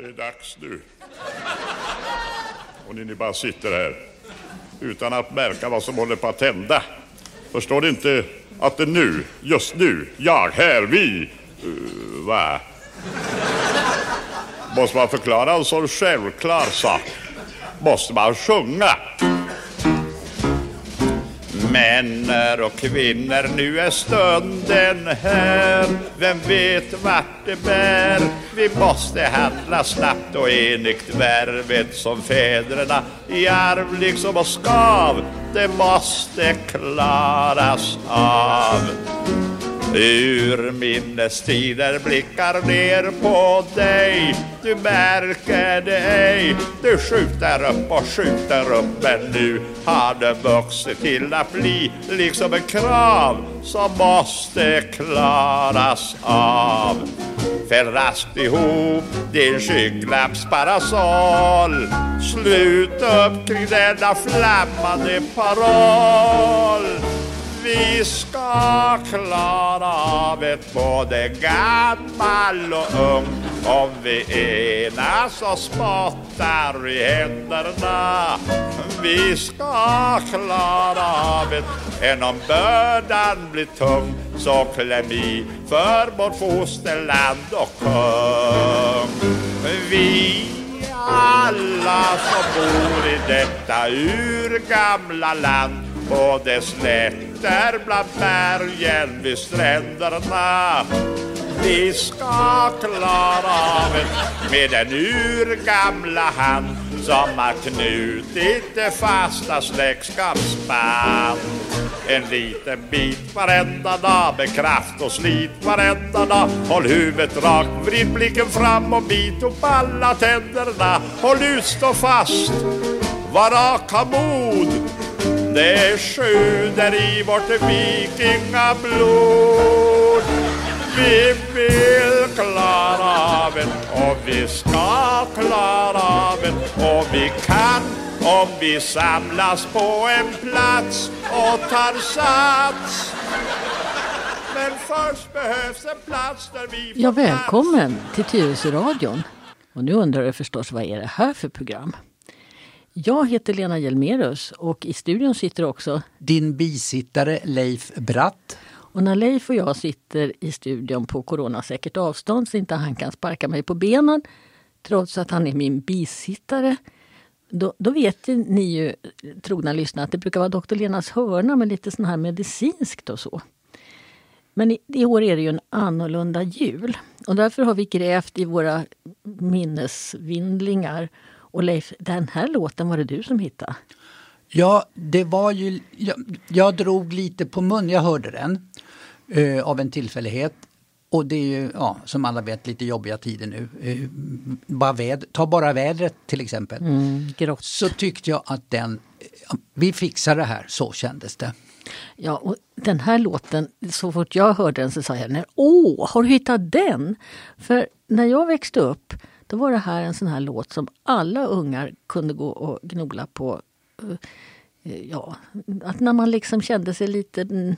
Det är dags nu. Och ni, ni bara sitter här utan att märka vad som håller på att hända. Förstår ni inte att det nu, just nu, jag, här, vi, uh, va? Måste man förklara en sån självklar sak? Måste man sjunga? Män och kvinnor, nu är stunden här. Vem vet vart det bär? Vi måste handla snabbt och enigt värvet som fäderna i arv liksom och skav. Det måste klaras av. Ur minnestider blickar ner på dig. Du märker det ej Du skjuter upp och skjuter upp. Men nu har det vuxit till att bli Liksom en krav som måste klaras av. Fäll raskt ihop din skygglappsparasoll Slut upp kring denna flammande paroll vi ska klara av ett både gammal och ung om vi enas och spottar i händerna. Vi ska klara av ett, än om bördan blir tung så kläm i för vårt fosterland och kung. Vi alla som bor i detta urgamla land på dess slätter bland bergen vid stränderna. Vi ska klara av det med den urgamla hand som har knutit det fasta släktskapsband. En liten bit varenda dag med kraft och slit varenda dag. Håll huvudet rakt, vrid blicken fram och bit upp alla tänderna. Håll ut, stå fast, var rak, ha mod. Det sjuder i vårt vikingablod. Vi vill klara av det och vi ska klara av det och vi kan om vi samlas på en plats och tar sats. Men först behövs en plats där vi får Ja, plats. välkommen till Tyresöradion. Och nu undrar du förstås vad är det här för program? Jag heter Lena Hjelmerus och i studion sitter också Din bisittare Leif Bratt. och när Leif och jag sitter i studion på coronasäkert avstånd så inte han kan sparka mig på benen trots att han är min bisittare. Då, då vet ni ju, trogna lyssnare, att det brukar vara doktor Lenas hörna med lite sån här medicinskt och så. Men i, i år är det ju en annorlunda jul och därför har vi grävt i våra minnesvindlingar. Och Leif, den här låten var det du som hittade. Ja, det var ju... Jag, jag drog lite på mun, jag hörde den eh, av en tillfällighet. Och det är ju, ja, som alla vet, lite jobbiga tider nu. Eh, bara väd, ta bara vädret till exempel. Mm, grått. Så tyckte jag att den... Vi fixar det här, så kändes det. Ja, och den här låten, så fort jag hörde den så sa jag, "Nej, åh, har du hittat den? För när jag växte upp, då var det här en sån här låt som alla ungar kunde gå och gnola på. Eh, Ja, att när man liksom kände sig lite mm,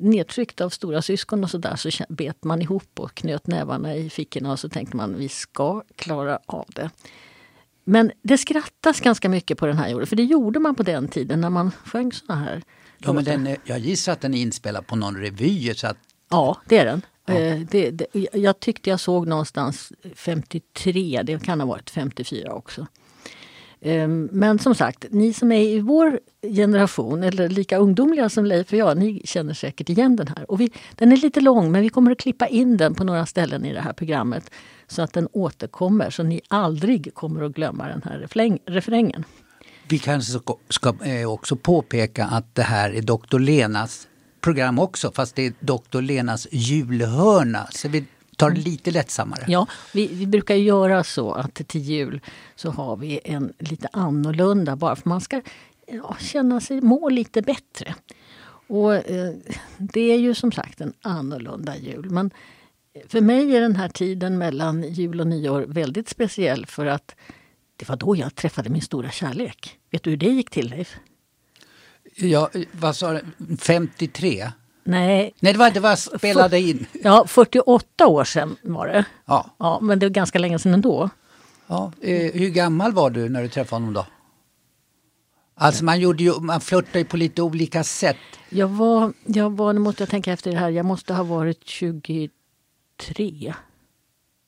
nedtryckt av stora syskon och sådär så bet man ihop och knöt nävarna i fickorna och så tänkte man vi ska klara av det. Men det skrattas ganska mycket på den här jorden, för det gjorde man på den tiden när man sjöng såna här Ja, men den, är- jag gissar att den är inspelad på någon revy. Så att, Ja, det är den. Eh, Det, det, jag tyckte jag såg någonstans 53, det kan ha varit 54 också. Eh, Men som sagt, ni som är i vår generation, eller lika ungdomliga som Leif och jag, ni känner säkert igen den här. Och vi, den är lite lång, men vi kommer att klippa in den på några ställen i det här programmet så att den återkommer, så ni aldrig kommer att glömma den här refräng, refrängen. vi kanske ska, ska eh, också påpeka att det här är Dr. Lenas program också, fast det är Dr. Lenas julhörna. Så vi tar det lite lättsammare. Ja, vi, vi brukar göra så att till jul så har vi en lite annorlunda bara för man ska ja, känna sig, må lite bättre. Och eh, det är ju som sagt en annorlunda jul. Men för mig är den här tiden mellan jul och nyår väldigt speciell för att det var då jag träffade min stora kärlek. Vet du hur det gick till Leif? Ja, vad sa du? 53? Nej, Nej, det var, det var spelade in. ja, 48 år sedan var det. Ja. Ja, men det var ganska länge sedan ändå. Ja, eh, hur gammal var du när du träffade honom då? Alltså man, gjorde ju, man flörtade ju på lite olika sätt. Jag var, jag var, nu måste jag tänka efter det här, jag måste ha varit 23.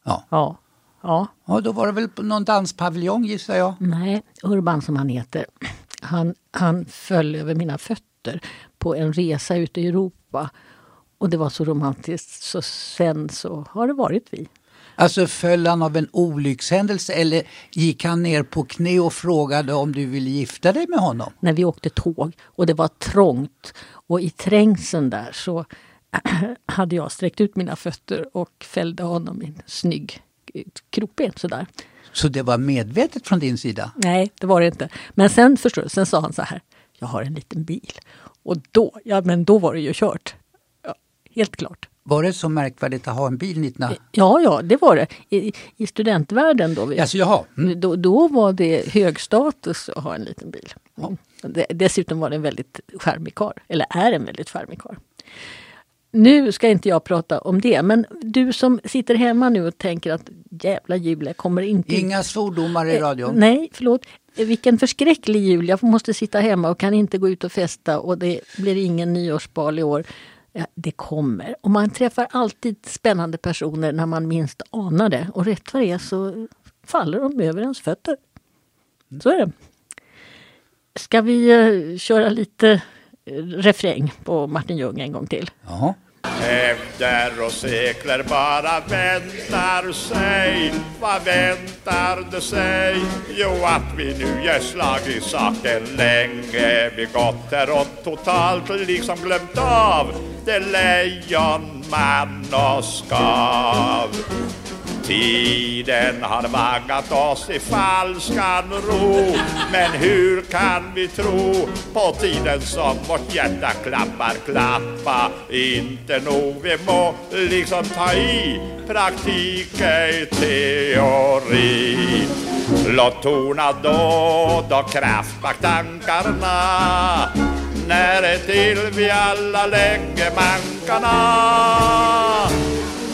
Ja. Ja. Ja. ja, då var det väl på någon danspaviljong gissar jag. Nej, Urban som han heter. Han, han föll över mina fötter på en resa ute i Europa. Och det var så romantiskt, så sen så har det varit vi. Alltså föll han av en olyckshändelse eller gick han ner på knä och frågade om du ville gifta dig med honom? När vi åkte tåg och det var trångt och i trängseln där så hade jag sträckt ut mina fötter och fällde honom i en snygg krokben sådär. Så det var medvetet från din sida? Nej, det var det inte. Men sen förstår du, sen sa han så här, jag har en liten bil. Och då, ja men då var det ju kört. Ja, helt klart. Var det så märkvärdigt att ha en bil 19... Ja, ja, det var det. I, i studentvärlden då, Alltså, jaha. Mm. då, då var det hög status att ha en liten bil. Mm. Dessutom var det en väldigt charmig karl, eller är en väldigt charmig karl. Nu ska inte jag prata om det, men du som sitter hemma nu och tänker att jävla jul, jag kommer inte... Inga svordomar i radion. Eh, nej, förlåt. Vilken förskräcklig jul, jag måste sitta hemma och kan inte gå ut och festa och det blir ingen nyårsbal i år. Ja, det kommer. Och man träffar alltid spännande personer när man minst anar det. Och rätt vad det är så faller de över ens fötter. Så är det. Ska vi uh, köra lite refräng på Martin Ljung en gång till? Ja. Hävder och sekler bara väntar sig Vad väntar det sig? Jo, att vi nu gör slag i saken länge Vi gått här och totalt liksom glömt av Det lejon man och skav Tiden har vaggat oss i falskan ro. Men hur kan vi tro på tiden som vårt hjärta klappar klappa? Inte nog vi må liksom ta i praktik ej teori. Låt tona då, då kraftbakt tankarna. När till vi alla lägger mankarna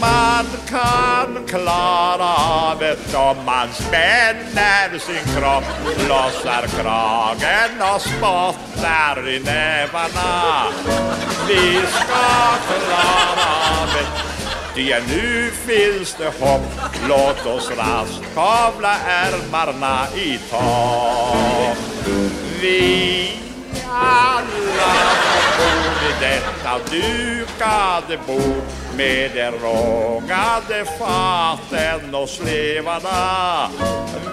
man kan klara av det om man spänner sin kropp, lossar kragen och spottar i nävarna. Vi ska klara av det Ty nu finns det hopp, låt oss raskt kavla ärmarna i tak. Vi alla bor i detta dukade bord med de rågade faten och slevarna.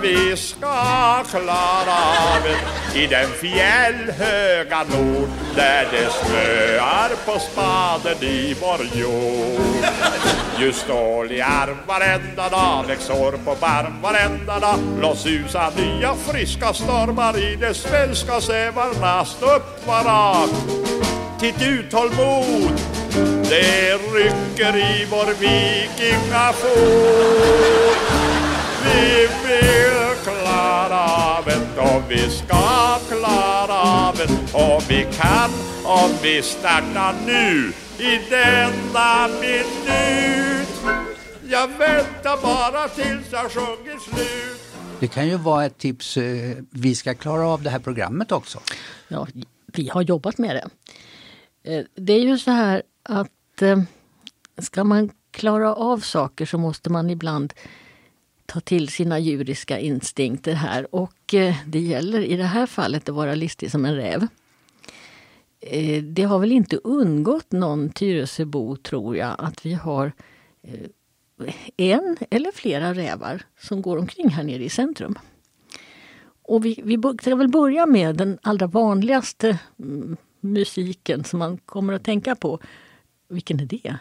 Vi ska klara av det i den fjällhöga nord där det snöar på spaden i vår jord. Just stål i arm varenda dag, väcks hår på barm varenda dag. Låt susa nya friska stormar i de svenska sävarna. Stå upp, var rak, titt ut, håll mod. Det rycker i vår vikingafot. Vi vill klara av det och vi ska klara av det och vi kan om vi startar nu i denna minut. Jag väntar bara tills jag sjunger slut. Det kan ju vara ett tips. eh, Vi ska klara av det här programmet också. Ja, vi har jobbat med det. Eh, det är ju så här att eh, ska man klara av saker så måste man ibland ta till sina djuriska instinkter här. Och eh, det gäller i det här fallet att vara listig som en räv. Det har väl inte undgått någon Tyresöbo, tror jag, att vi har en eller flera rävar som går omkring här nere i centrum. Och vi, vi ska väl börja med den allra vanligaste mm, musiken som man kommer att tänka på. Vilken är det?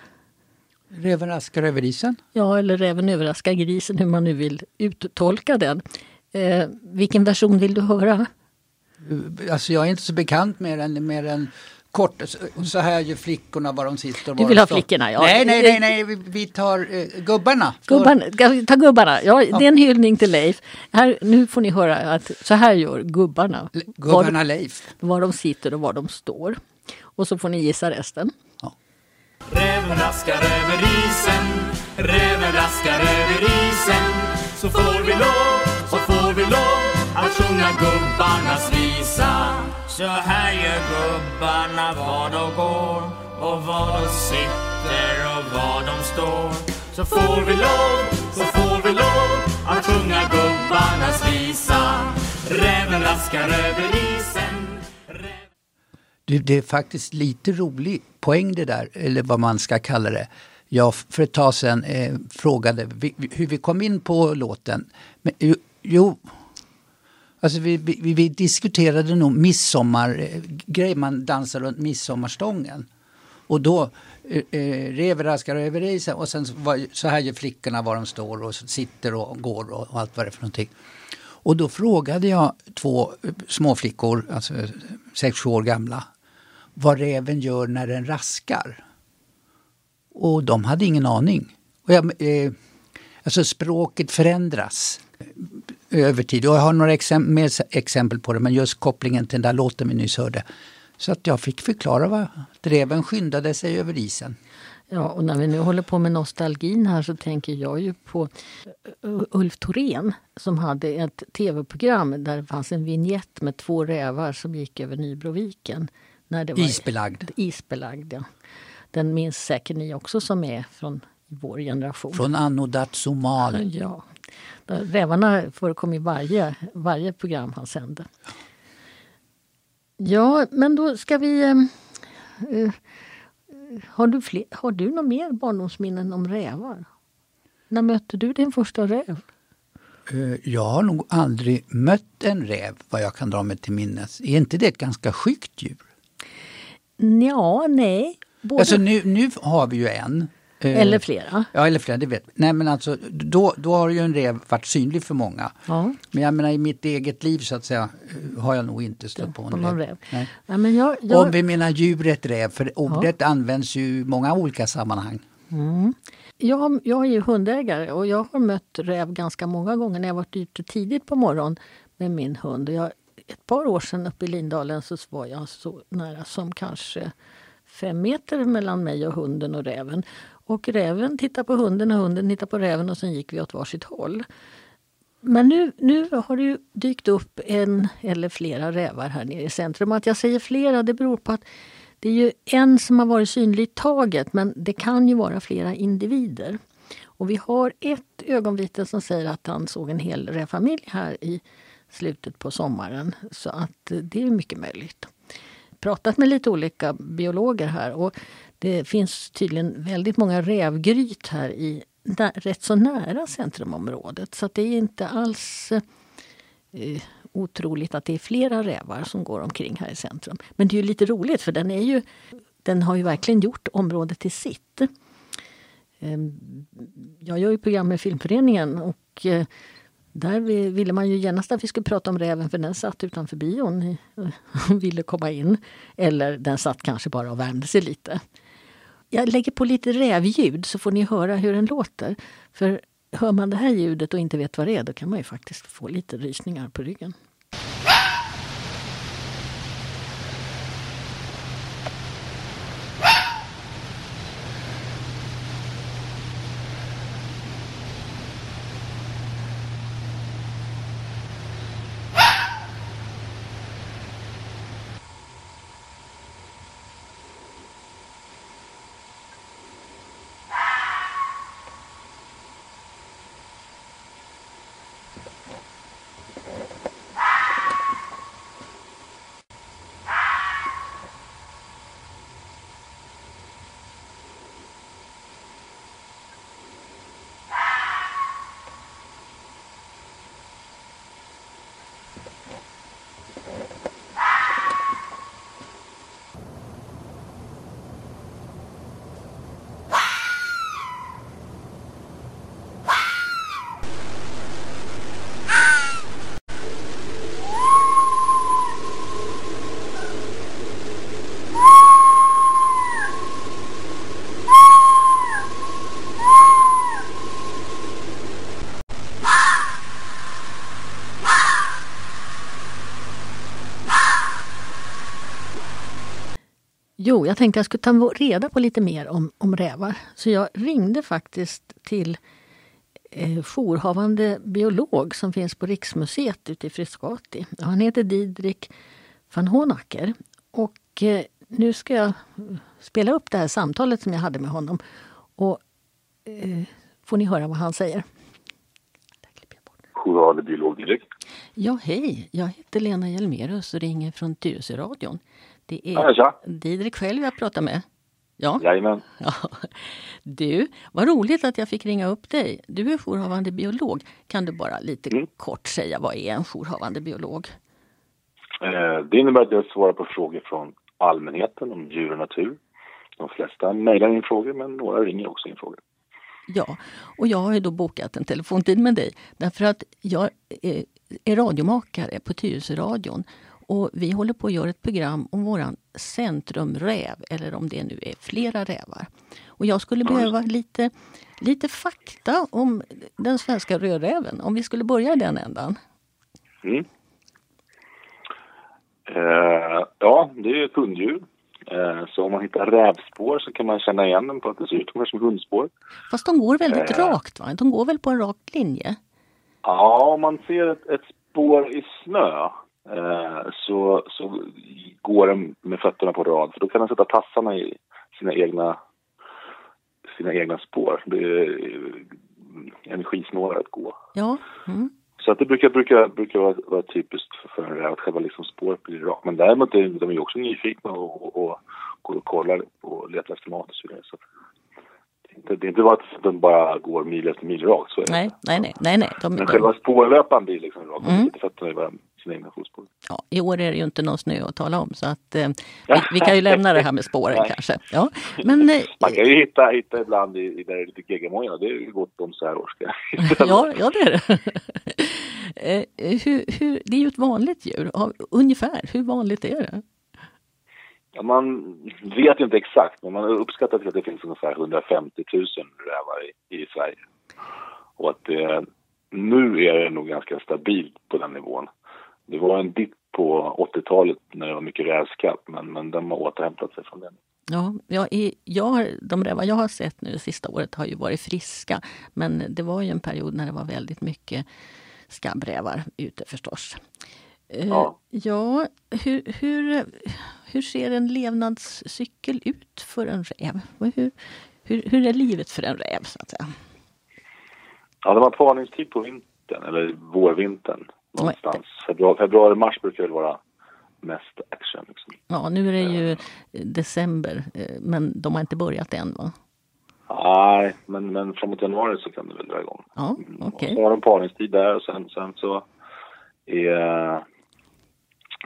Räven askar över isen. Ja, eller Räven överraskar grisen, hur man nu vill uttolka den. Eh, vilken version vill du höra? Alltså jag är inte så bekant med den mer än kort. Så- Så här gör flickorna var de sitter. och Du var vill ha flickorna, ja. Nej, nej, nej, nej. Vi, vi tar eh, gubbarna. Gubbarna, vi ta gubbarna. Ja, det är en hyllning till Leif. Här, nu får ni höra att så här gör gubbarna. L- Gubbarna Leif. Var, var de sitter och var de står. Och så får ni gissa resten. Räven raskar över isen, räven raskar över isen Så får vi lov gubbarnas visa. Så här gör gubbarna var de går och var de sitter och var de står. Så får vi lov, så får vi lov att sjunga gubbarnas visa. Räven raskar över isen. Du, det är faktiskt lite rolig poäng det där, eller vad man ska kalla det. Jag för ett tag sedan eh, frågade vi, hur vi kom in på låten. Men, jo, jo alltså vi, vi, vi diskuterade nog midsommargrej, man dansar runt midsommarstången. Och då eh, eh rev raskar över isen och sen var, så här gör flickorna var de står och sitter och går och, och allt vad det är för någonting. Och då frågade jag två eh, småflickor, alltså 6-7 år gamla, vad räven gör när den raskar. Och de hade ingen aning. Och jag, eh, alltså språket förändras över tid. Och jag har några exempel, mer exempel på det, men just kopplingen till den där låten vi nyss hörde. Så att jag fick förklara vad räven skyndade sig över isen. Ja, och när vi nu håller på med nostalgin här så tänker jag ju på eh, Ulf Thorén som hade ett tv-program där det fanns en vignett med två rävar som gick över Nybroviken. När det var isbelagd. Isbelagd, ja. Den minns säkert ni också som är från vår generation. Från Anno Datsumal. Ja. Rävarna förekom i varje, varje program han sände. Ja, men då ska vi... Uh, har, du fler, har du några mer barndomsminnen om rävar? När mötte du din första räv? Uh, jag har nog aldrig mött en räv vad jag kan dra mig till minnes. Är inte det ett ganska skyggt djur? Ja, nej. Både... Alltså nu, nu har vi ju en. Eh, eller flera. Ja, eller flera, det vet Nej men alltså då, då har ju en räv varit synlig för många. Ja. Men jag menar i mitt eget liv så att säga eh, har jag nog inte stött på en på räv. räv. Nej. Ja, men jag, jag... Om vi menar djuret räv, för ordet ja. används ju i många olika sammanhang. Mm. Jag, jag är ju hundägare och jag har mött räv ganska många gånger när jag varit ute tidigt på morgonen med min hund. Jag, ett par år sedan uppe i Lindalen så var jag så nära som kanske fem meter mellan mig och hunden och räven. Och räven tittade på hunden och hunden tittade på räven och sen gick vi åt varsitt håll. Men nu, nu har det ju dykt upp en eller flera rävar här nere i centrum. Att jag säger flera det beror på att det är ju en som har varit synlig i taget men det kan ju vara flera individer. Och vi har ett ögonvittne som säger att han såg en hel rävfamilj här i slutet på sommaren. Så att det är mycket möjligt. Pratat med lite olika biologer här och det finns tydligen väldigt många rävgryt här i rätt så nära centrumområdet. Så det är inte alls eh, otroligt att det är flera rävar som går omkring här i centrum. Men det är ju lite roligt för den, är ju, den har ju verkligen gjort området till sitt. Eh, jag gör ju program med Filmföreningen och eh, där ville man ju genast att vi skulle prata om räven för den satt utanför bion och ville komma in. Eller den satt kanske bara och värmde sig lite. Jag lägger på lite rävljud så får ni höra hur den låter. För hör man det här ljudet och inte vet vad det är då kan man ju faktiskt få lite rysningar på ryggen. Jo, jag tänkte jag skulle ta reda på lite mer om, om rävar. Så jag ringde faktiskt till eh, jourhavande biolog som finns på Riksmuseet ute i Frescati. Han heter Didrik van Honacker. Och eh, nu ska jag spela upp det här samtalet som jag hade med honom. Och eh, får ni höra vad han säger. Jourhavande biolog Didrik. Ja, hej. Jag heter Lena Hjelmerus och ringer från Tyresöradion. Det är Ja. Didrik själv jag pratar med. Ja. Jajamän. Ja. Du, vad roligt att jag fick ringa upp dig. Du är jourhavande biolog. Kan du bara lite Mm. kort säga vad är en jourhavande biolog? Eh, Det innebär att jag svarar på frågor från allmänheten om djur och natur. De flesta mejlar in frågor, men några ringer också in frågor. Ja, och jag har ju då bokat en telefontid med dig därför att jag är, är radiomakare på Tyresöradion och vi håller på att göra ett program om våran centrumräv, eller om det nu är flera rävar. Och jag skulle behöva lite, lite fakta om den svenska rödräven, om vi skulle börja i den ändan. Mm. Eh, ja, det är ett hunddjur. Eh, så om man hittar rävspår så kan man känna igen den på att det ser ut ungefär som hundsspår. Fast de går väldigt Eh. rakt, va? De går väl på en rak linje? Ja, om man ser ett, ett spår i snö så, så går den med fötterna på rad. För då kan den sätta tassarna i sina egna, sina egna spår. Det är eh, energisnålare att gå. Ja. Mm. Så att det brukar, brukar, brukar vara, vara typiskt för, en räv att själva liksom spåret blir rakt. Men däremot är de ju också nyfikna och, och, och går och kollar och letar efter mat och så vidare. Så det, är inte, det är inte bara att de bara går mil efter mil rakt. Så Nej, nej, nej, nej, nej. De, Men själva spårlöpan blir liksom rakt. Mm. Fötterna i sina egna fotspår. ja, I år är det ju inte någon snö att tala om så att eh, vi, vi kan ju lämna det här med spåren kanske. Ja. Men eh, Man kan ju hitta, hitta ibland i, i där det är lite geggamoja. Det är ju gott om så här års. ja, ja, det är det. Eh, hur, hur, det är ju ett vanligt djur. Ungefär, hur vanligt är det? Ja, man vet inte exakt, men man uppskattar till att det finns ungefär 150 000 rävar i, i Sverige. Och att det, nu är det nog ganska stabilt på den nivån. Det var en dipp på 80-talet när det var mycket rävskatt, men, men den har återhämtat sig från den. Ja, jag, är, jag de rävar jag har sett nu det sista året har ju varit friska. Men det var ju en period när det var väldigt mycket skabbrävar ute förstås. Eh, Ja. ja hur, hur, hur ser en levnadscykel ut för en räv? Hur, hur, hur är livet för en räv så att säga? Ja, det var parningstid på vintern, eller vårvintern. Någonstans. Februari, februari mars brukar väl vara mest action. Liksom. Ja, nu är det ju december, eh, men de har inte börjat än va? Nej, men, men framåt januari så kan det väl dra igång. Ja, okej. Och så har de parningstid där och sen, sen så är,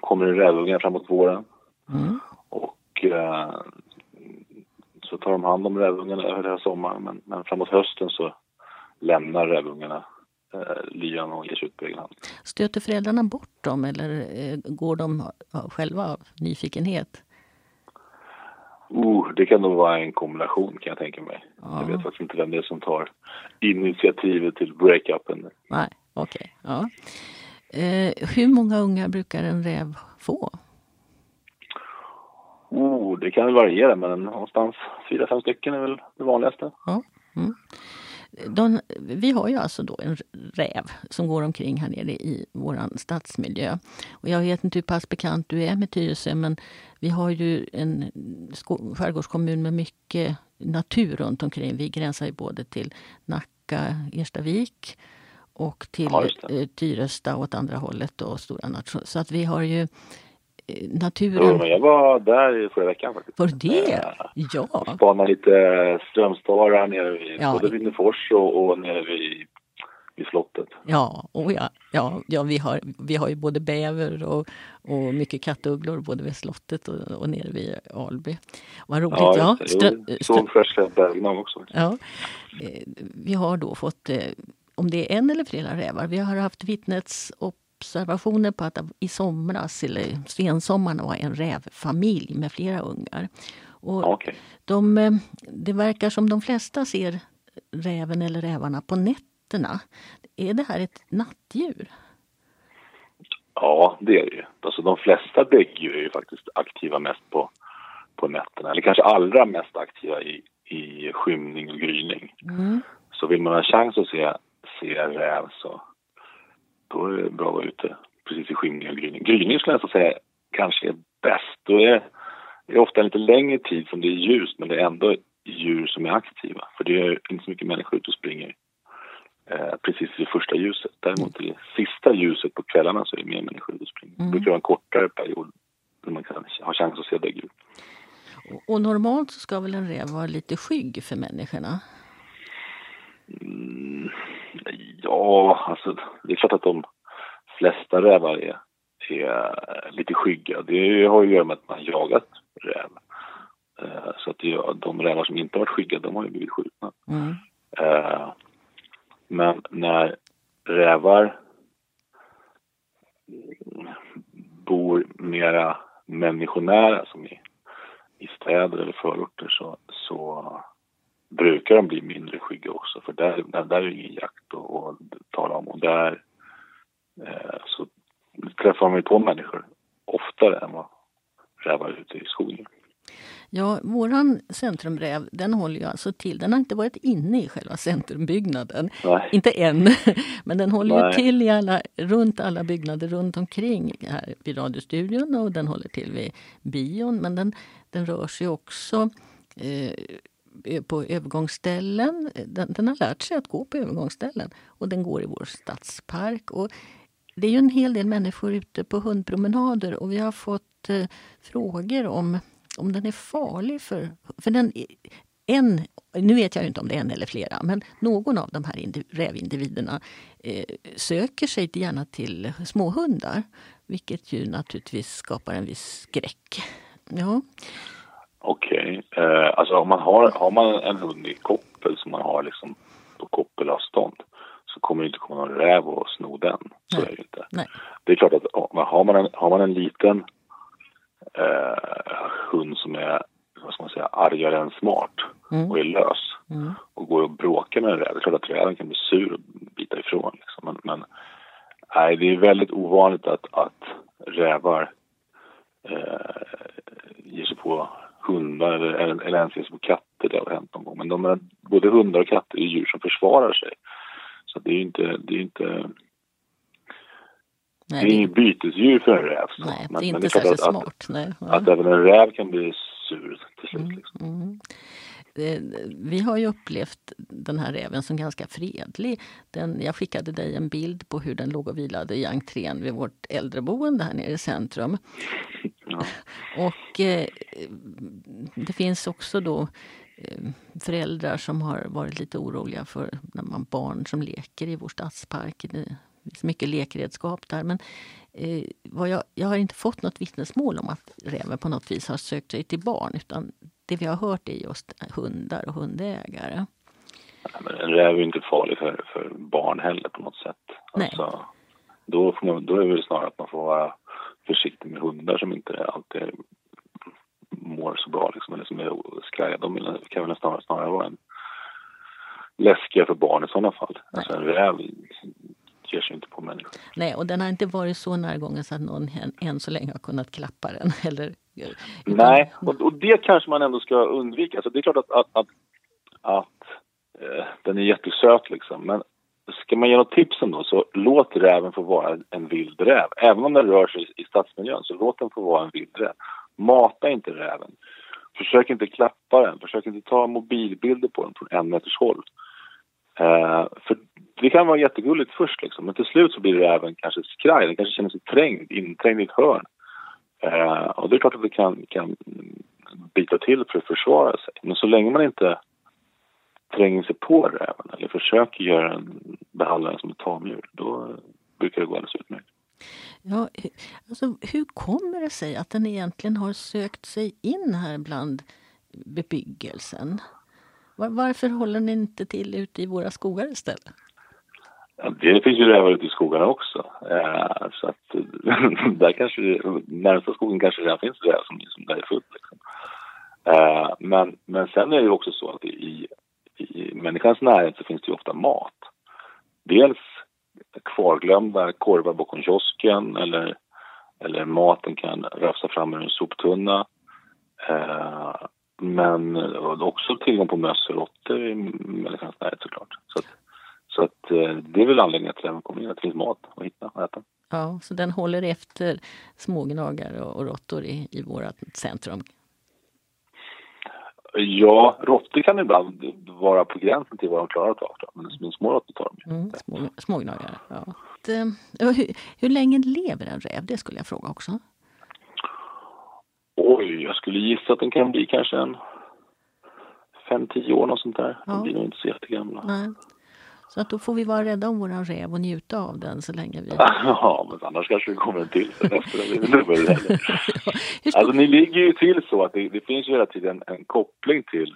kommer det rävungar framåt våren. Mm. Och eh, så tar de hand om rävungarna över hela sommaren. Men, men framåt hösten så lämnar rävungarna eh, lyan och ger sig ut på egen hand. Stöter föräldrarna bort dem eller eh, går de själva av nyfikenhet? Uh, det kan nog vara en kombination kan jag tänka mig. Ja. Jag vet faktiskt inte vem det är som tar initiativet till breakupen. Nej, okej. Ja. Eh, hur många ungar brukar en räv få? Oh, det kan variera men någonstans fyra, fem stycken är väl det vanligaste. Ja. Mm. De, vi har ju alltså då en räv som går omkring här nere i vår stadsmiljö. Och jag vet inte hur pass bekant du är med Tyresö men vi har ju en sko- skärgårdskommun med mycket natur runt omkring. Vi gränsar ju både till Nacka, Erstavik och till Ja, eh, Tyresta åt andra hållet och Stora Nation. Så att vi har ju eh, Jo, naturen. men jag var där i förra veckan faktiskt. Var det? Eh, Ja. Spanade lite strömstavar nere vid Ja. både Vinnefors och, och nere vid, vid slottet. Ja, oh ja, ja, ja vi, har, vi har ju både bäver och, och mycket kattugglor både vid slottet och, och nere vid Alby. Vad roligt. Ja. Jo, strö- såg färska bergnav också. ja. Eh, Vi har då fått, om det är en eller flera rävar, vi har haft vittnets observationer på att i somras, eller sensommaren, var en rävfamilj med flera ungar. Och Okej. de, eh, det verkar som de flesta ser räven eller rävarna på nätterna. Är det här ett nattdjur? Ja, det är det ju. Alltså de flesta däggdjur är ju faktiskt aktiva mest på, på nätterna. Eller kanske allra mest aktiva i, i skymning och gryning. Mm. Så vill man ha chans att se ser räv så då är det bra att vara ute precis i skymning och gryning. Gryning skulle jag nästan säga kanske är bäst. Då är det är ofta en lite längre tid som det är ljust men det är ändå djur som är aktiva. För det är inte så mycket människor ute och springer eh, precis vid första ljuset. Däremot i sista ljuset på kvällarna så är det mer människor ute och springer. Det brukar vara en kortare period när man kan ha chans att se däggdjur. Och normalt så ska väl en räv vara lite skygg för människorna? Mm, ja, alltså det är klart att de flesta rävar är, är lite skygga. Det har ju att göra med att man har jagat räv. Eh, så att det, de rävar som inte har varit skygga, de har ju blivit skjutna. Mm. Eh, men när rävar bor mera människonära som i, i städer eller förorter så, så brukar de bli mindre skygga också för där, där, där är det ingen jakt att, att tala om och där eh, så träffar man ju på människor oftare än vad rävar ute i skogen. Ja, våran centrumräv den håller ju alltså till. Den har inte varit inne i själva centrumbyggnaden. Nej. Inte än. Men den håller Nej. ju till i alla, runt alla byggnader runt omkring här vid radiostudion och den håller till vid bion. Men den, den rör sig också eh, Eh, på övergångsställen. Den, den har lärt sig att gå på övergångsställen och den går i vår stadspark. Och det är ju en hel del människor ute på hundpromenader och vi har fått eh, frågor om om den är farlig för... för den, en, nu vet jag ju inte om det är en eller flera, men någon av de här indiv, rävindividerna eh, söker sig gärna till småhundar. Vilket ju naturligtvis skapar en viss skräck. Ja. Okej. Eh, alltså om man har, har man en hund i koppel som man har liksom på koppelavstånd så kommer det inte komma någon räv och sno den. Så Nej. är det inte. Nej. Det är klart att har man en, har man en liten eh, hund som är vad ska man säga, argare än smart Mm. och är lös Mm. och går och bråkar med en räv. Det är klart att räven kan bli sur och bita ifrån. Liksom. Men, men nej, det är väldigt ovanligt att, att rävar eh, ger sig på hundar eller, eller, ens på katter. Det har hänt någon gång. Men de är, både hundar och katter är djur som försvarar sig. Så det är ju inte, det är inte, det Nej, är det, inget bytesdjur för en räv. Så. nej, Men- det är inte särskilt att, smart. Nej. Ja. Att, att även en räv kan bli sur till slut. Liksom. Mm. Vi har ju upplevt den här räven som ganska fredlig. Den, jag skickade dig en bild på hur den låg och vilade i entrén vid vårt äldreboende här nere i centrum. Ja. Och eh, det finns också då eh, föräldrar som har varit lite oroliga för när man barn som leker i vår stadspark. Det finns mycket lekredskap där. Men eh, jag, jag har inte fått något vittnesmål om att räven på något vis har sökt sig till barn. Utan det vi har hört är just hundar och hundägare. Ja, men en räv är ju inte farlig för, för barn heller på något sätt. Nej. Alltså, då, får man, då är det väl snarare att man får vara försiktig med hundar som inte alltid mår så bra liksom, eller som är skraja. De kan väl snarare, snarare vara en läskiga för barn i sådana fall. Alltså en räv ger sig inte på människor. Nej, och den har inte varit så närgången så att någon än, än så länge har kunnat klappa den. Eller, Nej, och, och det kanske man ändå ska undvika. Alltså det är klart att, att, att, att eh, den är jättesöt liksom. Men ska man ge något tips ändå så låt räven få vara en vild räv. Även om den rör sig i stadsmiljön så låt den få vara en vild räv. Mata inte räven. Försök inte klappa den. Försök inte ta mobilbilder på den från en meters håll. Eh, för det kan vara jättegulligt först liksom. Men till slut så blir räven kanske skraj. Den kanske känner sig trängd, inträngd i ett hörn. Eh, och det är klart att det kan, kan bita till för att försvara sig. Men så länge man inte tränger sig på räven eller försöker göra en, behandla den som ett tamdjur, då brukar det gå alldeles utmärkt. Ja, alltså, hur kommer det sig att den egentligen har sökt sig in här bland bebyggelsen? Var, varför håller den inte till ute i våra skogar istället? Ja, Det finns ju rävar ute i skogarna också. Eh, så att där kanske, närmsta skogen kanske redan finns räv som, som där är fullt. Liksom. Eh, men, men sen är det ju också så att i, i människans närhet så finns det ju ofta mat. Dels kvarglömda korvar bakom kiosken eller, eller maten kan rafsa fram ur en soptunna. Eh, men också tillgång på möss och råttor i människans närhet såklart. Så att så att eh, det är väl anledningen till att den kommer in, att det finns mat att hitta och äta. Ja, så den håller efter smågnagare och, råttor i, i vårt centrum. Ja, råttor kan ibland vara på gränsen till vad de klarar att ta. Men, små råttor tar de ju. Mm, små, smågnagare. Ja. Det, hur, hur länge lever en räv? Det skulle jag fråga också. Oj, jag skulle gissa att den kan bli kanske en fem tio år något sånt där. Ja. De blir nog inte så jättegamla. Nej. Så att då får vi vara rädda om våran räv och njuta av den så länge vi... Ja, men annars kanske det kommer en till sen efter Alltså ni ligger ju till så att det, det finns ju hela tiden en koppling till,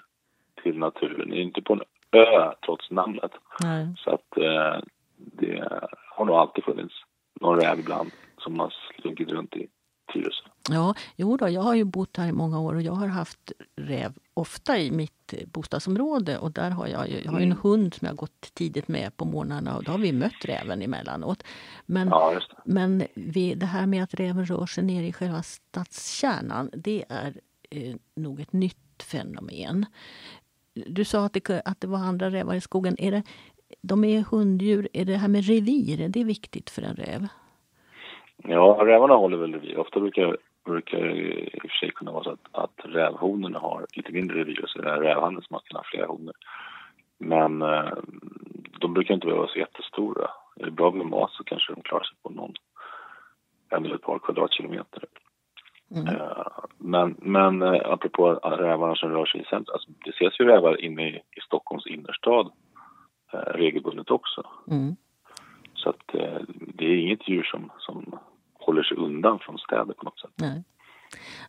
till naturen. Ni är inte på en ö trots namnet. Nej. Så att eh, det har nog alltid funnits någon räv ibland som har slunkit runt i Tyresö. Ja, jo då, jag har ju bott här i många år och jag har haft räv ofta i mitt bostadsområde. Och där har jag, ju, jag har ju en hund som jag har gått tidigt med på morgnarna och då har vi mött räven emellanåt. Men, Ja, det. men vi, det här med att räven rör sig ner i själva stadskärnan, det är eh, nog ett nytt fenomen. Du sa att det, att det var andra rävar i skogen. Är det, de är hunddjur. Är det här med revir, är det viktigt för en räv? Ja, rävarna håller väl revir. Ofta brukar, brukar i och för sig kunna vara så att, att rävhonorna har lite mindre revir så är det rävhannen som kan ha flera honor. Men eh, de brukar inte behöva vara så jättestora. Är det bra med mat så kanske de klarar sig på någon, en eller ett par kvadratkilometer. Eh, men men eh, apropå rävarna som rör sig i centrum, alltså, det ses ju rävar inne i, i Stockholms innerstad eh, regelbundet också. Mm. Så att eh, det är inget djur som, som håller sig undan från städer på något sätt. Nej.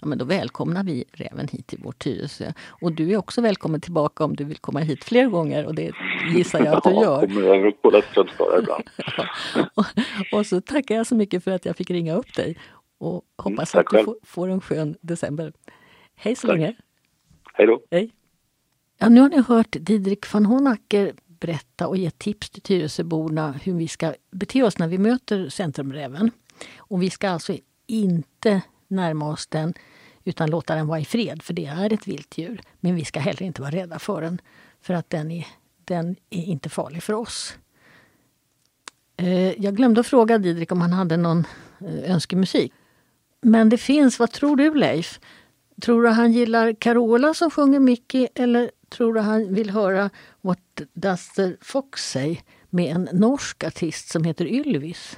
Ja, men då välkomnar vi räven hit till vårt Tyresö. Och du är också välkommen tillbaka om du vill komma hit fler gånger och det gissar jag att du Ja, gör. kommer över och kollar strömstörare ibland. och, och så tackar jag så mycket för att jag fick ringa upp dig och hoppas tack att du själv. får, får en skön december. Hej så Tack. länge! Hej då! Hej! Ja, nu har ni hört Didrik van Honacker berätta och ge tips till Tyresöborna hur vi ska bete oss när vi möter centrumräven. Och vi ska alltså inte närma oss den utan låta den vara i fred, för det är ett vilt djur. Men vi ska heller inte vara rädda för den, för att den är, den är inte farlig för oss. Eh, jag glömde att fråga Didrik om han hade någon eh, önskemusik. Men det finns, vad tror du Leif? Tror du han gillar Carola som sjunger Mickey eller tror du han vill höra What does the fox say med en norsk artist som heter Ylvis?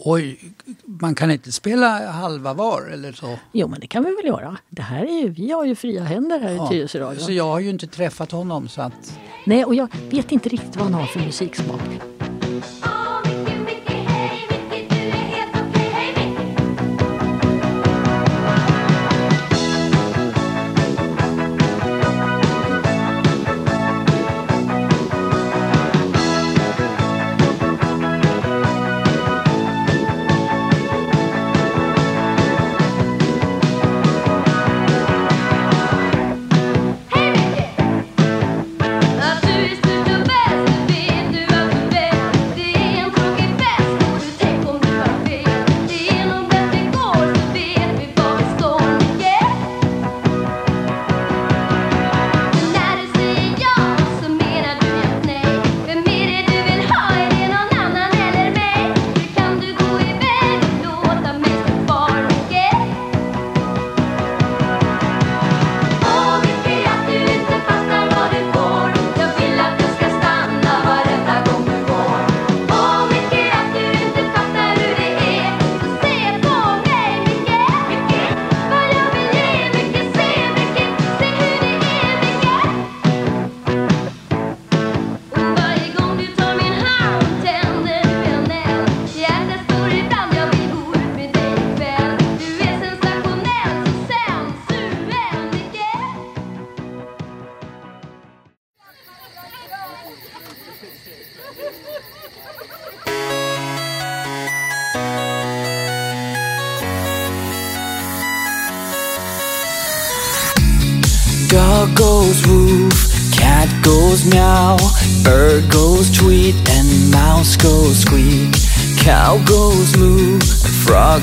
Oj, man kan inte spela halva var eller så? Jo, men det kan vi väl göra. Det här är ju, vi har ju fria händer här i Tyresöradion. så jag har ju inte träffat honom så att... Nej, och jag vet inte riktigt vad han har för musiksmak.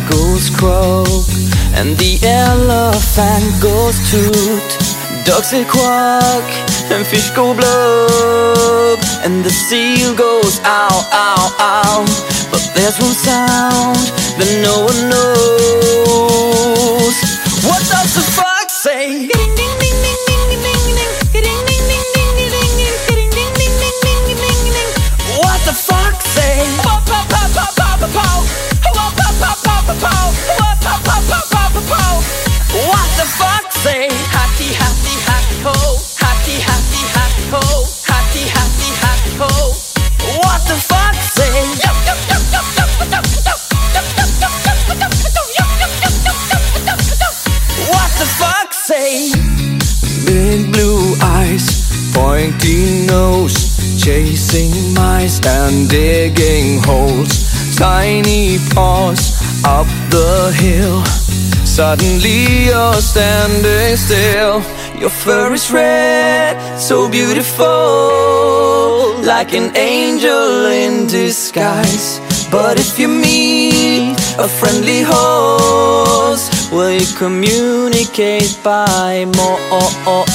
Goes croak, and the elephant goes toot. Ducks say quack, and fish go blub, and the seal goes ow, ow, ow. But there's one sound that no one knows. What does the fox say? What and digging holes. Tiny paws up the hill. Suddenly you're standing still. Your fur is red, so beautiful, like an angel in disguise. But if you meet a friendly horse, will you communicate by more, more,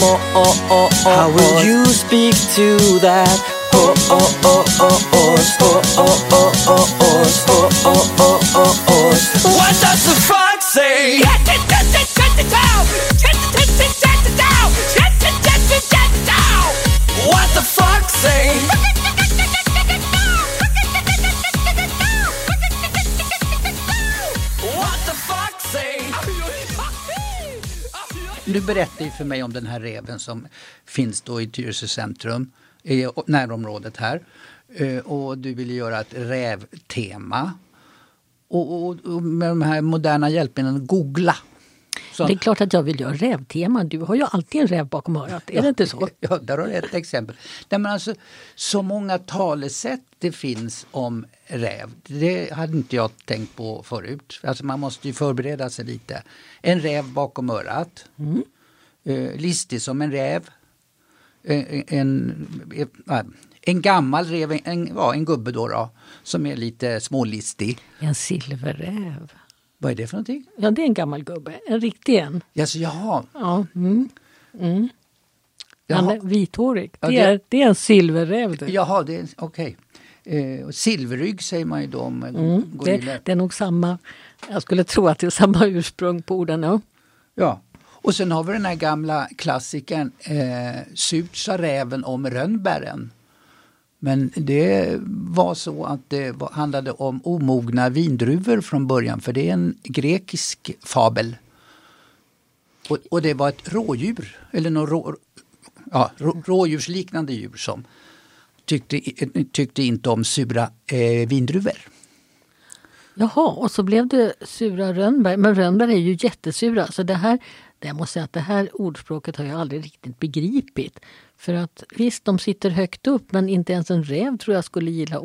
more? How will you speak to that? What does the fox say? What the fox say? Du berättade ju för mig om den här reven som finns då i Tyresö centrum, i närområdet här. Eh, och du ville göra ett rävtema. Och, och, och med de här moderna hjälpmedlen, googla. Så, Det är klart att jag vill göra rävtema. Du har ju alltid en räv bakom örat. Är det inte så? Ja, där har du ett exempel. Nej, men alltså, så många talesätt det finns om räv, det hade inte jag tänkt på förut. Alltså, man måste ju förbereda sig lite. En räv bakom örat. Eh, listig som en räv. Eh, en, en, en gammal rev, en, ja, en gubbe då, då som är lite smålistig. En silverräv. Vad är det för någonting? Ja, det är en gammal gubbe. En riktig en. Alltså, jaha, Ja, mm. Han jaha, är vithårig. Ja, Det det- är, det är en silverräv. Det. jaha okej. Eh, och silverrygg säger man ju då om Mm, det, det är nog samma. Jag skulle tro att det är samma ursprung på orden. Ja. Ja. Och sen har vi den här gamla klassikern eh, Surt sa räven om rönnbären. Men det var så att det handlade om omogna vindruvor från början för det är en grekisk fabel. Och, och det var ett rådjur, eller något rå, ja, rå, rådjursliknande djur som tyckte, tyckte inte om sura eh, vindruvor. Jaha, och så blev det sura rönnbär. Men rönnbär är ju jättesura. Så det här, det jag måste säga att det här ordspråket har jag aldrig riktigt begripit. För att visst, de sitter högt upp men inte ens en räv tror jag skulle gilla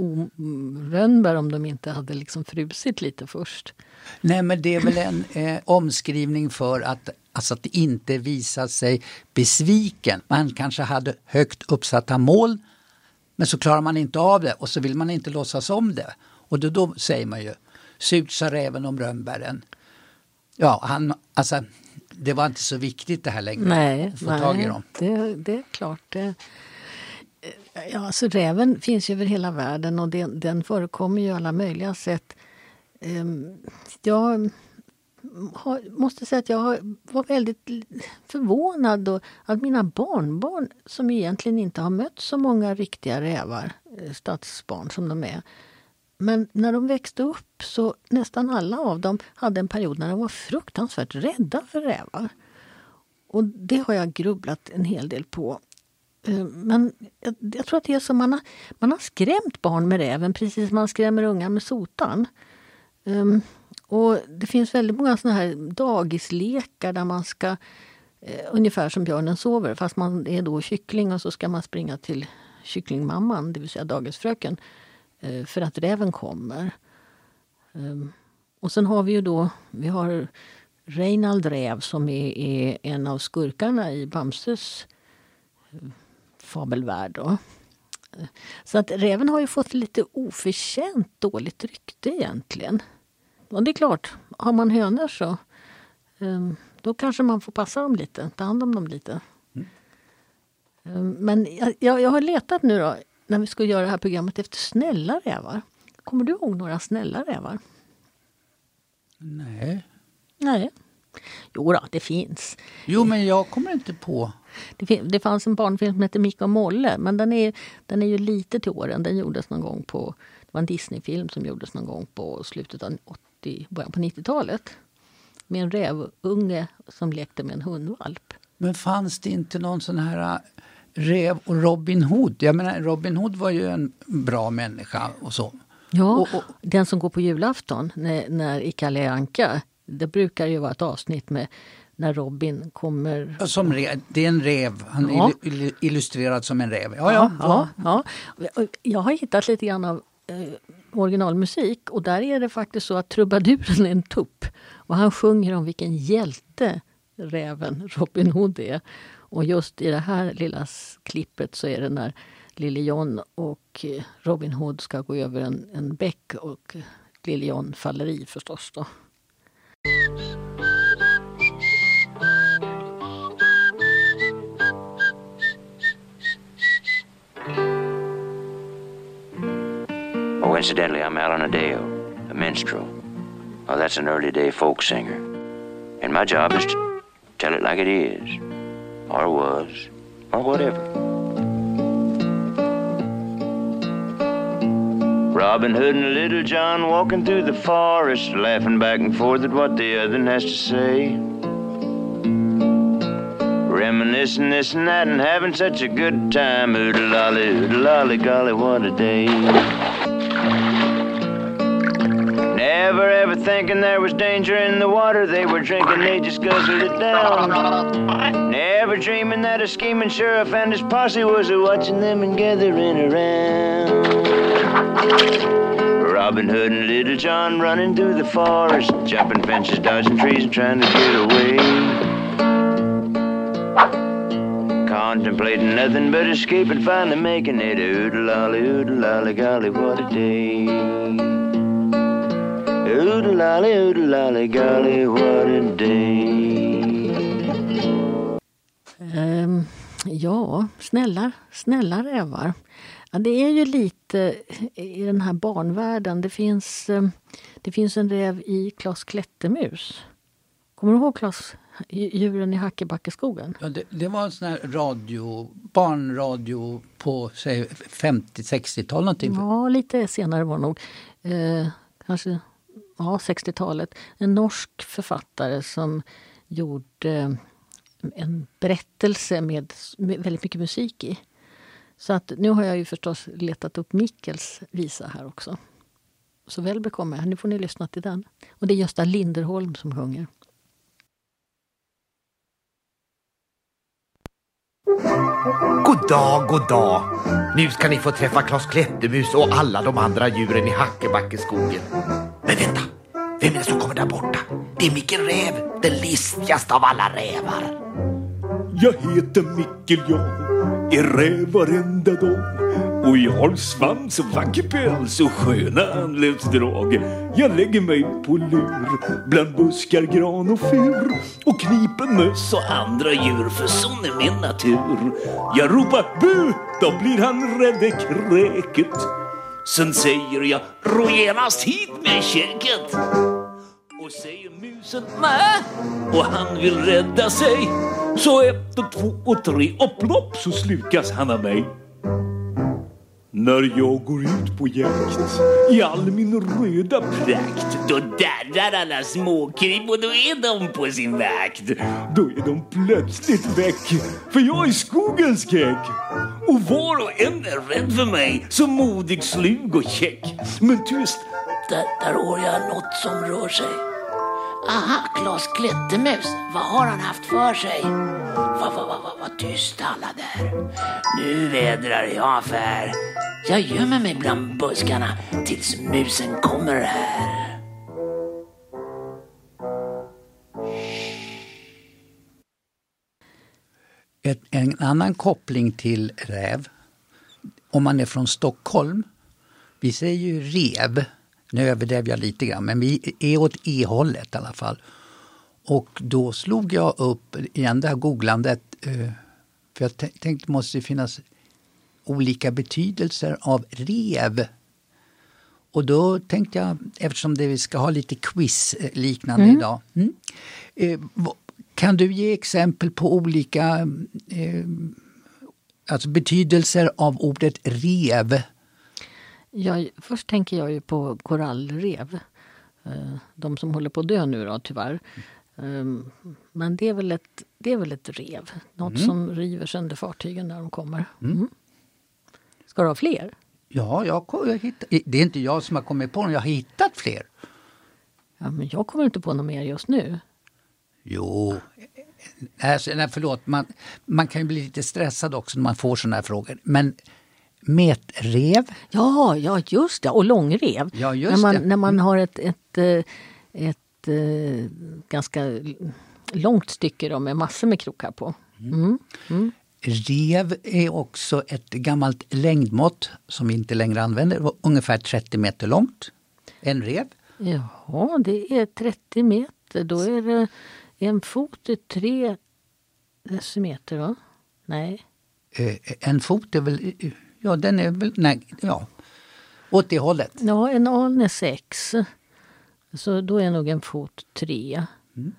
rönnbär om de inte hade liksom frusit lite först. Nej men det är väl en eh, omskrivning för att, alltså att inte visa sig besviken. Man kanske hade högt uppsatta mål men så klarar man inte av det och så vill man inte låtsas om det. Och då, då säger man ju Surt sa räven om rönnbären. Ja, han, alltså, det var inte så viktigt det här längre. Nej, få tag i dem. Det, det är klart. Det, ja, alltså räven finns ju över hela världen och den, den förekommer ju alla möjliga sätt. Ehm, Jag har, måste säga att jag var väldigt förvånad då att mina barnbarn som egentligen inte har mött så många riktiga rävar, eh, stadsbarn som de är, men när de växte upp så nästan alla av dem hade en period när de var fruktansvärt rädda för rävar. Och det har jag grubblat en hel del på. Eh, men jag, jag tror att det är så man har, man har skrämt barn med räven precis som man skrämmer unga med sotan. Um, och det finns väldigt många såna här dagislekar där man ska eh, ungefär som björnen sover fast man är då kyckling och så ska man springa till kycklingmamman, det vill säga dagisfröken, för att räven kommer. Um, och sen har vi ju då, vi har Reinald Räv som är, är en av skurkarna i Bamses eh, fabelvärld. Då. Eh, Så att räven har ju fått lite oförtjänt dåligt rykte egentligen. Och det är klart, har man hönor så... Um, Då kanske man får passa dem lite, ta hand om dem lite. Eh, Men jag, jag, jag har letat nu då, när vi ska göra det här programmet, efter snälla rävar. Kommer du ihåg några snälla rävar? Nej. Nej. Jo då, det finns. Jo, men jag kommer inte på. Det, det fanns en barnfilm som heter Micke och Molle, men den är, den är ju lite till åren. Den gjordes någon gång på, det var en Disneyfilm som gjordes någon gång på slutet av 80, början på 90-talet. Med en rävunge som lekte med en hundvalp. Men fanns det inte någon sån här Rev och Robin Hood? Jag menar, Robin Hood var ju en bra människa och så. Ja, Och- och- den som går på julafton när, när i Kalle Anka. Det brukar ju vara ett avsnitt med när Robin kommer Som re, det är en räv, han är Ja. illu- illustrerad som en räv. Ja, ja. ja, ja. Och Jag har hittat lite grann av eh, originalmusik och där är det faktiskt så att trubaduren är en tupp. Och han sjunger om vilken hjälte räven Robin Hood är. Och just i det här lilla klippet så är det när Lille John och eh, Robin Hood ska gå över en, en bäck och Lille John faller i förstås då. Oh, incidentally, I'm Alan Adeo, a minstrel. Oh, that's an early day folk singer. And my job is to tell it like it is, or was, or whatever. Robin Hood and Little John walking through the forest, laughing back and forth at what the other has to say. Reminiscing this and that and having such a good time. Oodle lolly, oodle lolly, golly, what a day. Never ever thinking there was danger in the water they were drinking, they just guzzled it down. Never dreaming that a scheming sheriff and his posse was a watching them and gathering around. Robin Hood and Little John running through the forest, jumping fences, dodging trees, and trying to get away. Contemplating nothing but escape and finally making it. Oodle lolly, oodle lolly, golly, what a day. Oodle lolly, oodle lolly, golly, what a day. Ehm, ja, snälla, snälla rävar. Ja, det är ju lite i den här barnvärlden. Det finns, eh, det finns en räv i Klas Klättermus. Kommer du ihåg Klas, djuren i Hackebackeskogen? Ja, det, det var en sån här radio, barnradio på säg 50-60-tal någonting. Ja, lite senare var det nog. Eh, kanske ja, 60-talet. En norsk författare som gjorde eh, en berättelse med, med väldigt mycket musik i. Så att nu har jag ju förstås letat upp Mikkels visa här också. Så väl bekomme. Nu får ni lyssna till den. Och det är Gösta Linderholm som sjunger. God dag, god dag. Nu ska ni få träffa Klas Klättermus och alla de andra djuren i Hackebackeskogen. Men vänta, vem är det som kommer där borta? Det är Micke Räv, den listigaste av alla rävar. Jag heter Mickel jag är räv varenda dag. Och jag har svans och vacker päls och sköna anletsdrag. Jag lägger mig på lur bland buskar, gran och fur och kniper möss och andra djur för sån är min natur. Jag ropar bu, då blir han rädd kräket. Sen säger jag ro genast hit med käket. Och säger musen nej och han vill rädda sig. Så ett och två och tre och plopp så slukas han av mig. När jag går ut på jakt i all min röda prakt Då darrar alla småkryp och då är de på sin vakt Då är de plötsligt väck för jag är skogens käck Och var och en är rädd för mig så modig, slug och käck Men tyst, Där, där har jag något som rör sig. Aha, Klas Klättermus. Vad har han haft för sig? Vad va, va, va, va, tyst alla där. Nu vädrar jag affär. Jag gömmer mig bland buskarna tills musen kommer här. Ett, en annan koppling till räv, om man är från Stockholm, vi säger ju rev, nu överdrev jag lite grann, men vi är åt E-hållet i alla fall. Och då slog jag upp igen det här googlandet. eh, För jag tän- tänkte det måste finnas olika betydelser av rev. Och då tänkte jag, eftersom det vi ska ha lite quiz eh, Mm. idag. Mm. Eh, kan du ge exempel på olika eh, alltså betydelser av ordet rev? Jag, först tänker jag ju på korallrev. Eh, De som håller på att dö nu då, tyvärr. Um, Men det är väl ett, det är väl ett rev. Något Mm. som river sönder fartygen när de kommer. Mm. Ska du ha fler? Ja, jag, jag hitt, det är inte jag som har kommit på dem, jag har hittat fler. Ja, men jag kommer inte på något mer just nu. Jo, alltså, nej, förlåt, man, man kan ju bli lite stressad också när man får sådana här frågor. Men metrev, Ja, ja just det. Och långrev. Ja, när man, det. När man Mm. har ett, ett, eh, ett, eh, ganska långt stycke då, med massor med krokar på. Mm. Mm. rev är också ett gammalt längdmått som vi inte längre använder, Det var ungefär 30 meter långt. En rev. Jaha, det är 30 meter. Då är det en fot i tre decimeter, va? Nej. Eh, En fot är väl, ja den är väl, nej, ja, åt det hållet. Ja, en aln är sex. Så då är nog en fot tre. Mm.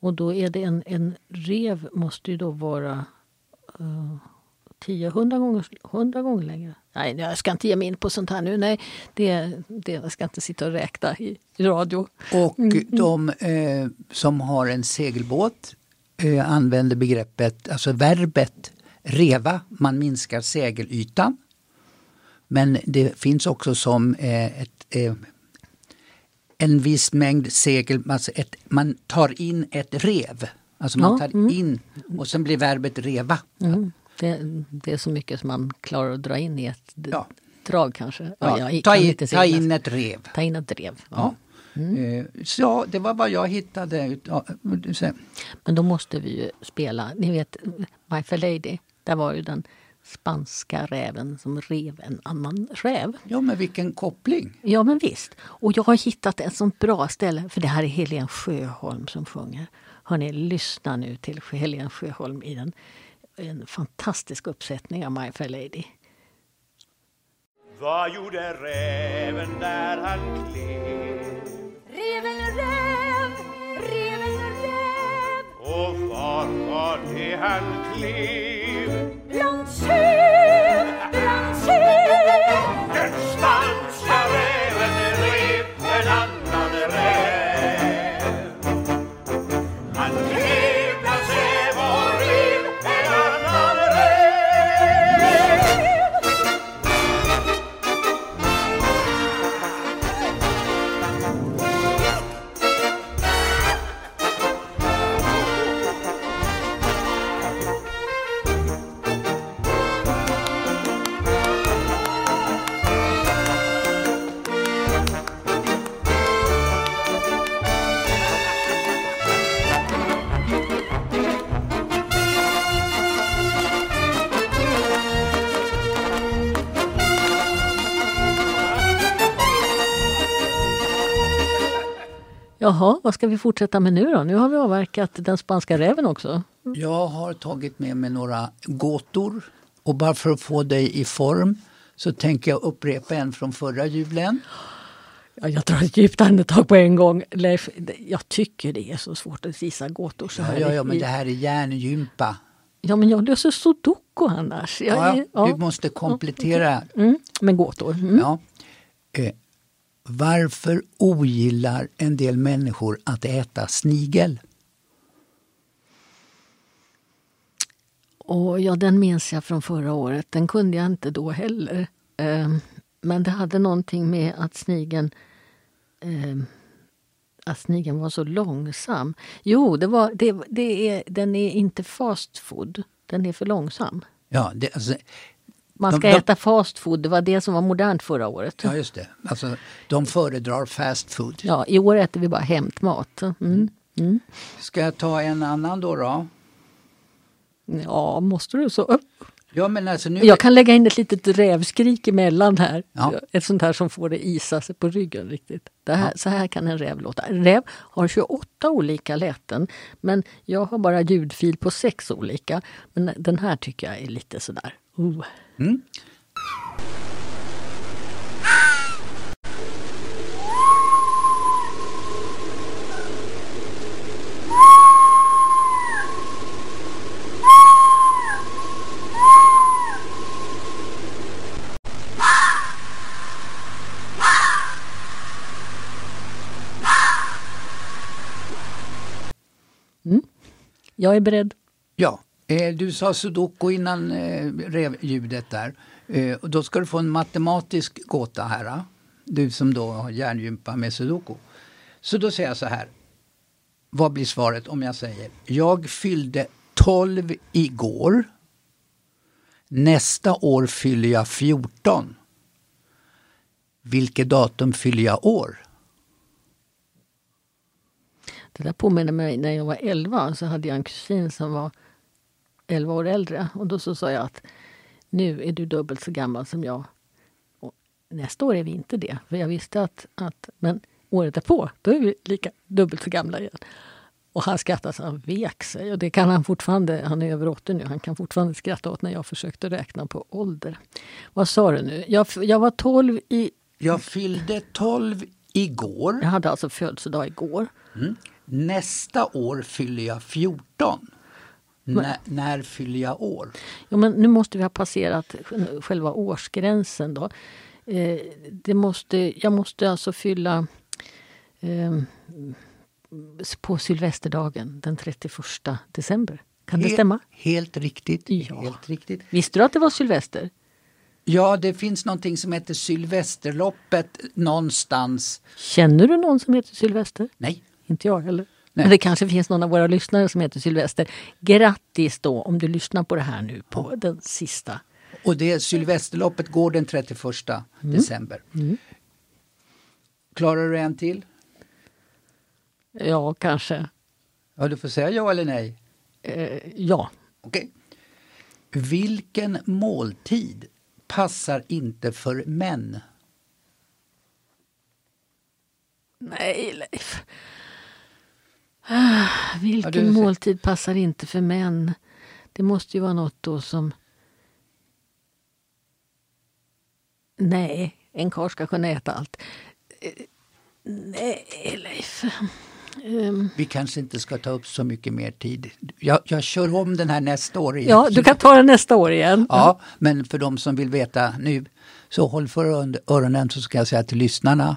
Och då är det en, en rev måste ju då vara uh, 10, 100 gånger, 100 gånger längre. Nej, jag ska inte ge mig in på sånt här nu. Nej, det, det, jag ska inte sitta och räkna i, i radio. Och Mm. de eh, som har en segelbåt eh, använder begreppet, alltså verbet reva, man minskar segelytan. Men det finns också som eh, ett, eh, en viss mängd segel, alltså ett, man tar in ett rev. Alltså man Ja, tar mm. in och sen blir verbet reva. Mm. Det, det är så mycket som man klarar att dra in i ett Ja. drag kanske. Ja, jag ta, inte ta in ett rev. Ta in ett rev. Ja. Eh, Så ja, det var vad jag hittade. ja, Men då måste vi ju spela, ni vet My Fair Lady, där var ju den spanska räven som rev en annan räv. Ja, men vilken koppling! Ja men visst. Och jag har hittat ett sånt bra ställe, för det här är Helen Sjöholm som sjunger. Hörni, lyssna nu till Helen Sjöholm i den, en fantastisk uppsättning av My Fair Lady. Vad gjorde räven där han klev? Reven räv, reven räv Och var var det han klev? Bland tjuv, bland tjuv vad ska vi fortsätta med nu då? Nu har vi avverkat den spanska räven också. Jag har tagit med mig några gåtor och bara för att få dig i form så tänker jag upprepa en från förra julen. Ja, jag drar ett djupt andetag på en gång. Leif, jag tycker det är så svårt att gissa gåtor så Ja, här. ja, ja, men i- det här är hjärngympa. ja, men jag löser sudoku annars. Jag, Ja, ja, du måste komplettera. Mm, med gåtor. Mm. Ja. Varför ogillar en del människor att äta snigel? Och ja, den minns jag från förra året. Den kunde jag inte då heller. Ehm, Men det hade någonting med att snigeln ehm, att snigeln var så långsam. Jo, det var, det, det är, den är inte fast food. Den är för långsam. Ja, det, alltså, Man De- ska de- äta fast food. Det var det som var modernt förra året. ja just det. Alltså, de föredrar fast food. Ja, I år äter vi bara hämtmat. Mm. Mm. Ska jag ta en annan då? då? Ja, måste du så? Ja, men alltså nu... Jag kan lägga in ett litet rävskrik emellan här. Ja. Ett sånt här som får det isa sig på ryggen riktigt. Här, Så här kan en räv låta. En räv har 28 olika läten men jag har bara ljudfil på sex olika. Men den här tycker jag är lite sådär. Oh. Mm. Jag är beredd. Ja, Eh, du sa sudoku innan eh, ljudet revljudet där. Eh, och då ska du få en matematisk gåta här. Du som då har hjärngympa med sudoku. Så då säger jag så här. Vad blir svaret om jag säger jag fyllde 12 igår. Nästa år fyller jag 14. Vilket datum fyller jag år? Det där påminner mig när jag var 11 så hade jag en kusin som var 11 år äldre. Och då så sa jag att nu är du dubbelt så gammal som jag. Och nästa år är vi inte det. För jag visste att, att men året därpå, då är vi lika dubbelt så gamla igen. Och han skrattade så han vek sig. Och det kan han fortfarande, han är över 80 nu, han kan fortfarande skratta åt när jag försökte räkna på ålder. Vad sa du nu? Jag, jag var 12 i... Jag fyllde 12 igår. Jag hade alltså födelsedag igår. Mm. Nästa år fyller jag 14. När, när fyller jag år? Jo, men nu måste vi ha passerat själva årsgränsen då. Eh, det måste, jag måste alltså fylla eh, på Sylvesterdagen den 31 december. Kan det He- stämma? Helt riktigt. Ja. Helt riktigt. Visste du att det var Sylvester? Ja, det finns någonting som heter Sylvesterloppet någonstans. Känner du någon som heter Sylvester? Nej. Inte jag heller. Nej. Men det kanske finns någon av våra lyssnare som heter Sylvester. Grattis då om du lyssnar på det här nu på den sista. Och det Sylvesterloppet går den 31 december. Mm. Klarar du en till? Ja, kanske. Ja, du får säga ja eller nej. Eh, ja. Okej. Vilken måltid passar inte för män? Nej, Leif. Ah, vilken du- måltid passar inte för män? Det måste ju vara något då som... Nej, en karl ska kunna äta allt. Eh, Nej, Leif. Ehm, Vi kanske inte ska ta upp så mycket mer tid. Jag, jag kör om den här nästa år igen. Ja, du kan ta den nästa år igen. Ja, men för de som vill veta nu, så håll för öron- öronen så ska jag säga till lyssnarna.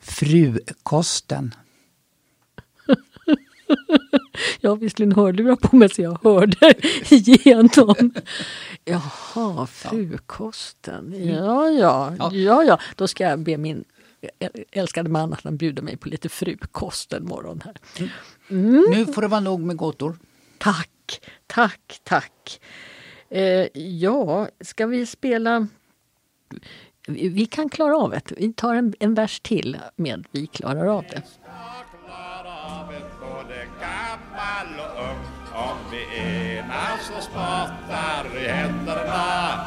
Frukosten. Jag har visserligen hörlurar på mig så jag hörde igenom. Jaha, frukosten. Ja, ja, ja, ja. Då ska jag be min älskade man att han bjuder mig på lite frukost en morgon här. Mm. Nu får det vara nog med gåtor. Tack, tack, tack. Eh, ja, ska vi spela... Vi vi kan klara av det. Vi tar en, en vers till med Vi klarar av det. Vi enas och spottar i händerna.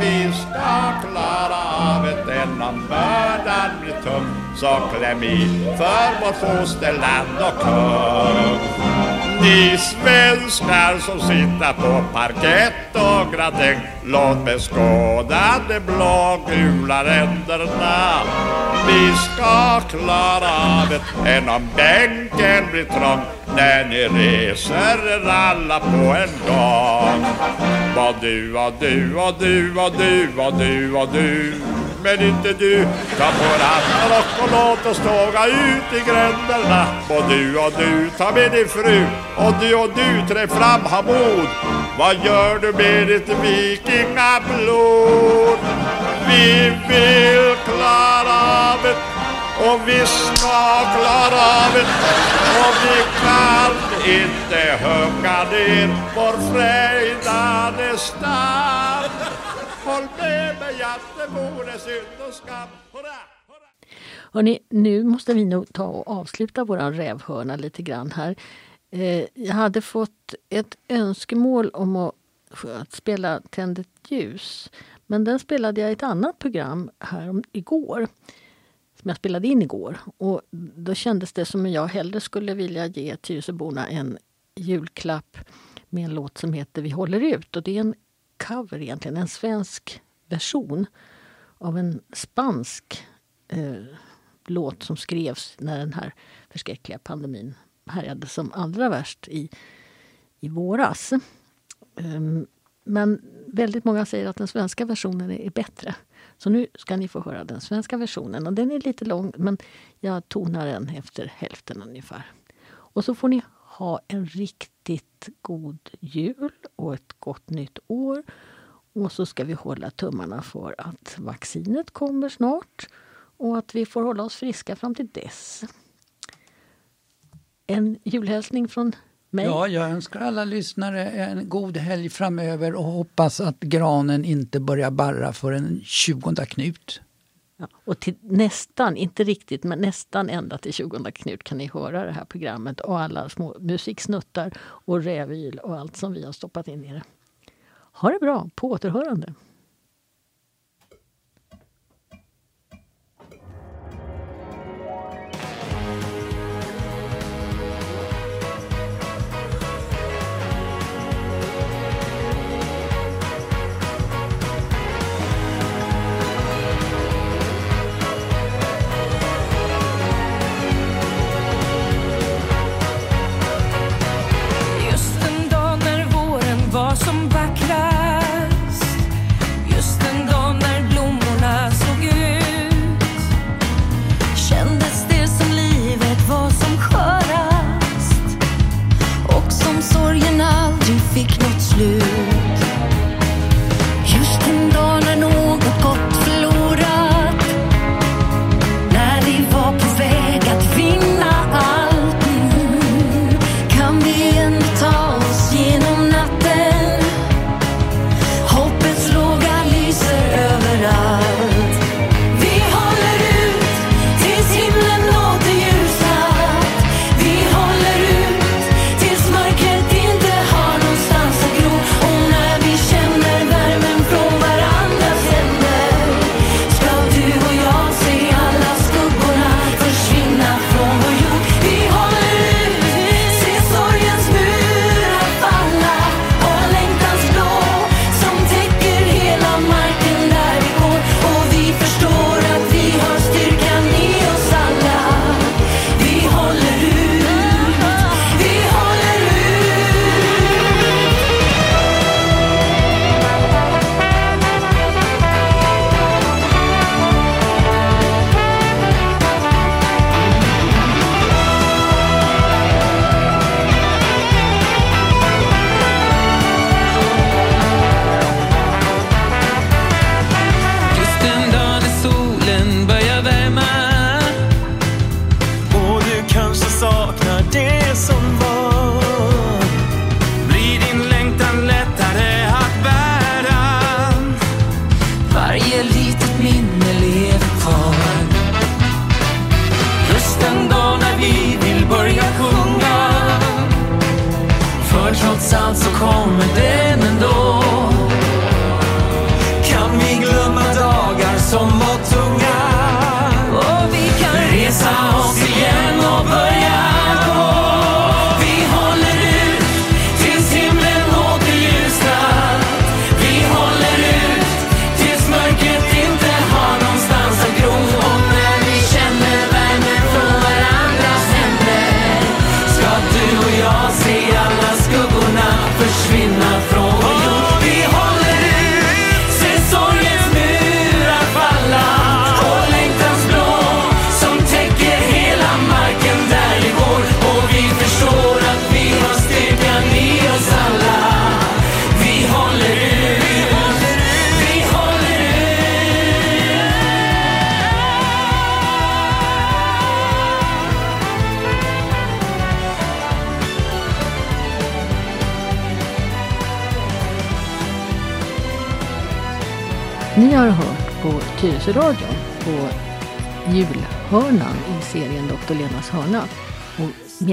Vi ska klara av ett än om bördan blir tung Så kläm i för vårt fosterland och kung. Ni svenskar som sitter på parkett och gradäng Låt mig skåda de blågula ränderna. Vi ska klara av det. Än om bänken blir trång När ni reser er alla på en gång. Vad du och du och du och du och du och du men inte du. Ta på rattar hatt och låt oss tåga ut i gränderna. Och du och du, ta med din fru. Och du och du, trä fram, ha mod Vad gör du med ditt vikingablod? Vi vill klara av det. Och vi ska klara av det. Och vi kan inte hugga ner vår frejdade stam Håll med mig att det vore synd och skam Hurra! Hörrni, nu måste vi nog ta och avsluta vår rävhörna lite grann här. Eh, jag hade fått ett önskemål om att att spela Tänd ett ljus. Men den spelade jag i ett annat program här om, igår. Som jag spelade in igår. Och då kändes det som om jag hellre skulle vilja ge Tyresöborna en julklapp med en låt som heter Vi håller ut. Och det är en cover egentligen, en svensk version av en spansk eh, låt som skrevs när den här förskräckliga pandemin härjade som allra värst i, i våras. Ehm, Men väldigt många säger att den svenska versionen är är bättre. Så nu ska ni få höra den svenska versionen. Och den är lite lång, men jag tonar den efter hälften ungefär. Och så får ni ha en riktigt god jul och ett gott nytt år. Och så ska vi hålla tummarna för att vaccinet kommer snart och att vi får hålla oss friska fram till dess. En julhälsning från mig. Ja, jag önskar alla lyssnare en god helg framöver och hoppas att granen inte börjar barra för en 20 Knut. Ja, och till nästan, inte riktigt, men nästan ända till 20 Knut kan ni höra det här programmet och alla små musiksnuttar och rävyl och allt som vi har stoppat in i det. Ha det bra, på återhörande.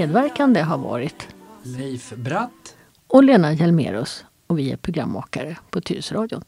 Medverkande har varit Leif Bratt. och Lena Hjelmerus. och vi är programmakare på Tyresöradion.